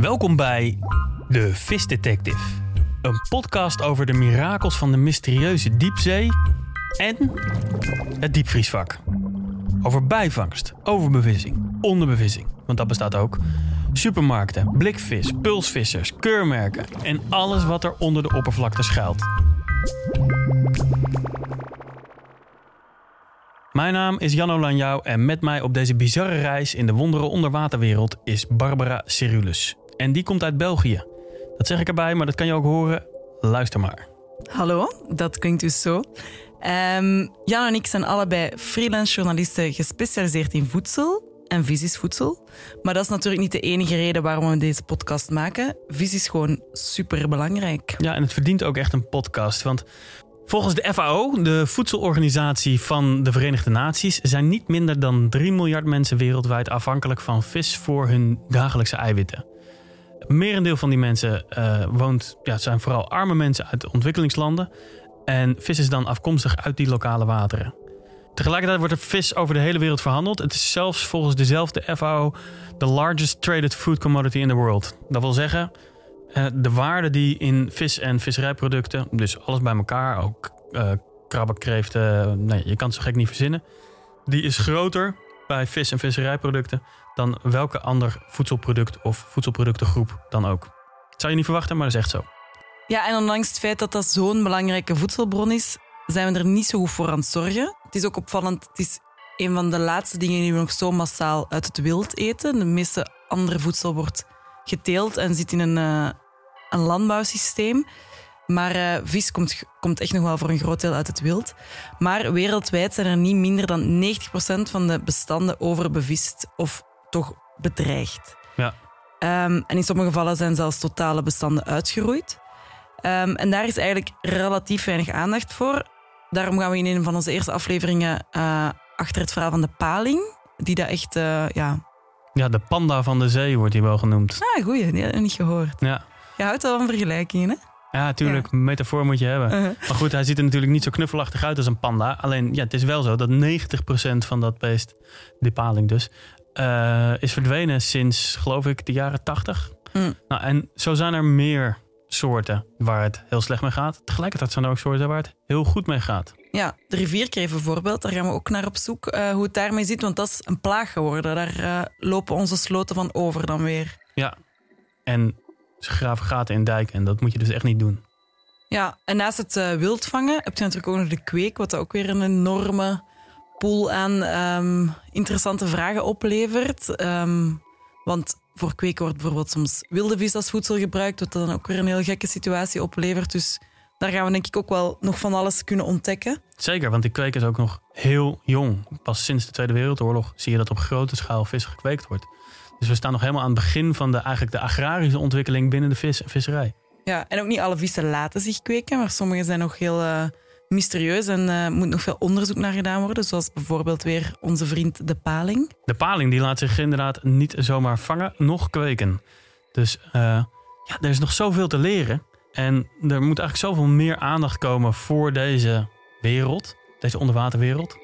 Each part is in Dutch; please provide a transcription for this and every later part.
Welkom bij De Vis Detective. Een podcast over de mirakels van de mysterieuze diepzee en het diepvriesvak. Over bijvangst, overbevissing, onderbevissing, want dat bestaat ook. Supermarkten, blikvis, pulsvissers, keurmerken en alles wat er onder de oppervlakte schuilt. Mijn naam is Jan Olanjou en met mij op deze bizarre reis in de wondere onderwaterwereld is Barbara Cyrulus. En die komt uit België. Dat zeg ik erbij, maar dat kan je ook horen. Luister maar. Hallo, dat klinkt dus zo. Ehm, Jan en ik zijn allebei freelance journalisten gespecialiseerd in voedsel. En vis is voedsel. Maar dat is natuurlijk niet de enige reden waarom we deze podcast maken. Vis is gewoon super belangrijk. Ja, en het verdient ook echt een podcast. Want volgens de FAO, de voedselorganisatie van de Verenigde Naties, zijn niet minder dan 3 miljard mensen wereldwijd afhankelijk van vis voor hun dagelijkse eiwitten. Merendeel van die mensen uh, woont, ja, zijn vooral arme mensen uit ontwikkelingslanden. En vis is dan afkomstig uit die lokale wateren. Tegelijkertijd wordt er vis over de hele wereld verhandeld. Het is zelfs volgens dezelfde FAO de largest traded food commodity in the world. Dat wil zeggen, uh, de waarde die in vis en visserijproducten, dus alles bij elkaar, ook uh, krabben, kreeften, nee, je kan het zo gek niet verzinnen, die is groter bij vis en visserijproducten dan welke ander voedselproduct of voedselproductengroep dan ook. Dat zou je niet verwachten, maar dat is echt zo. Ja, en ondanks het feit dat dat zo'n belangrijke voedselbron is, zijn we er niet zo goed voor aan het zorgen. Het is ook opvallend, het is een van de laatste dingen die we nog zo massaal uit het wild eten. De meeste andere voedsel wordt geteeld en zit in een, uh, een landbouwsysteem. Maar uh, vis komt, komt echt nog wel voor een groot deel uit het wild. Maar wereldwijd zijn er niet minder dan 90% van de bestanden overbevist of toch bedreigd. Ja. Um, en in sommige gevallen zijn zelfs totale bestanden uitgeroeid. Um, en daar is eigenlijk relatief weinig aandacht voor. Daarom gaan we in een van onze eerste afleveringen uh, achter het verhaal van de paling. Die dat echt, uh, ja... Ja, de panda van de zee wordt hij wel genoemd. Ah, goeie. Die ik niet gehoord. Ja. Je houdt wel van vergelijkingen, hè? Ja, natuurlijk. Ja. metafoor moet je hebben. Uh -huh. Maar goed, hij ziet er natuurlijk niet zo knuffelachtig uit als een panda. Alleen, ja, het is wel zo dat 90% van dat beest, die paling dus, uh, is verdwenen sinds, geloof ik, de jaren 80. Mm. Nou, en zo zijn er meer soorten waar het heel slecht mee gaat. Tegelijkertijd zijn er ook soorten waar het heel goed mee gaat. Ja, de rivierkreef bijvoorbeeld, daar gaan we ook naar op zoek uh, hoe het daarmee zit, want dat is een plaag geworden. Daar uh, lopen onze sloten van over dan weer. Ja, en ze graven gaten in dijken en dat moet je dus echt niet doen. Ja, en naast het uh, wildvangen heb je natuurlijk ook nog de kweek, wat ook weer een enorme pool aan um, interessante vragen oplevert. Um, want voor kweken wordt bijvoorbeeld soms wilde vis als voedsel gebruikt, wat dan ook weer een heel gekke situatie oplevert. Dus daar gaan we denk ik ook wel nog van alles kunnen ontdekken. Zeker, want die kweek is ook nog heel jong. Pas sinds de Tweede Wereldoorlog zie je dat op grote schaal vis gekweekt wordt. Dus we staan nog helemaal aan het begin van de, eigenlijk de agrarische ontwikkeling binnen de vis visserij. Ja, en ook niet alle vissen laten zich kweken, maar sommige zijn nog heel uh, mysterieus en uh, moet nog veel onderzoek naar gedaan worden. Zoals bijvoorbeeld weer onze vriend de paling. De paling die laat zich inderdaad niet zomaar vangen, noch kweken. Dus uh, ja, er is nog zoveel te leren. En er moet eigenlijk zoveel meer aandacht komen voor deze wereld, deze onderwaterwereld.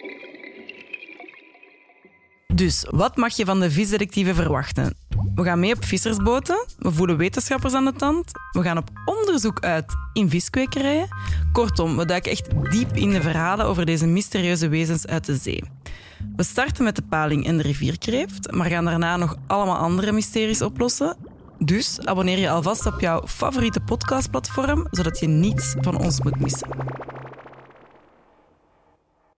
Dus wat mag je van de visdetectieven verwachten? We gaan mee op vissersboten, we voelen wetenschappers aan de tand, we gaan op onderzoek uit in viskwekerijen. Kortom, we duiken echt diep in de verhalen over deze mysterieuze wezens uit de zee. We starten met de paling en de rivierkreeft, maar gaan daarna nog allemaal andere mysteries oplossen. Dus abonneer je alvast op jouw favoriete podcastplatform, zodat je niets van ons moet missen.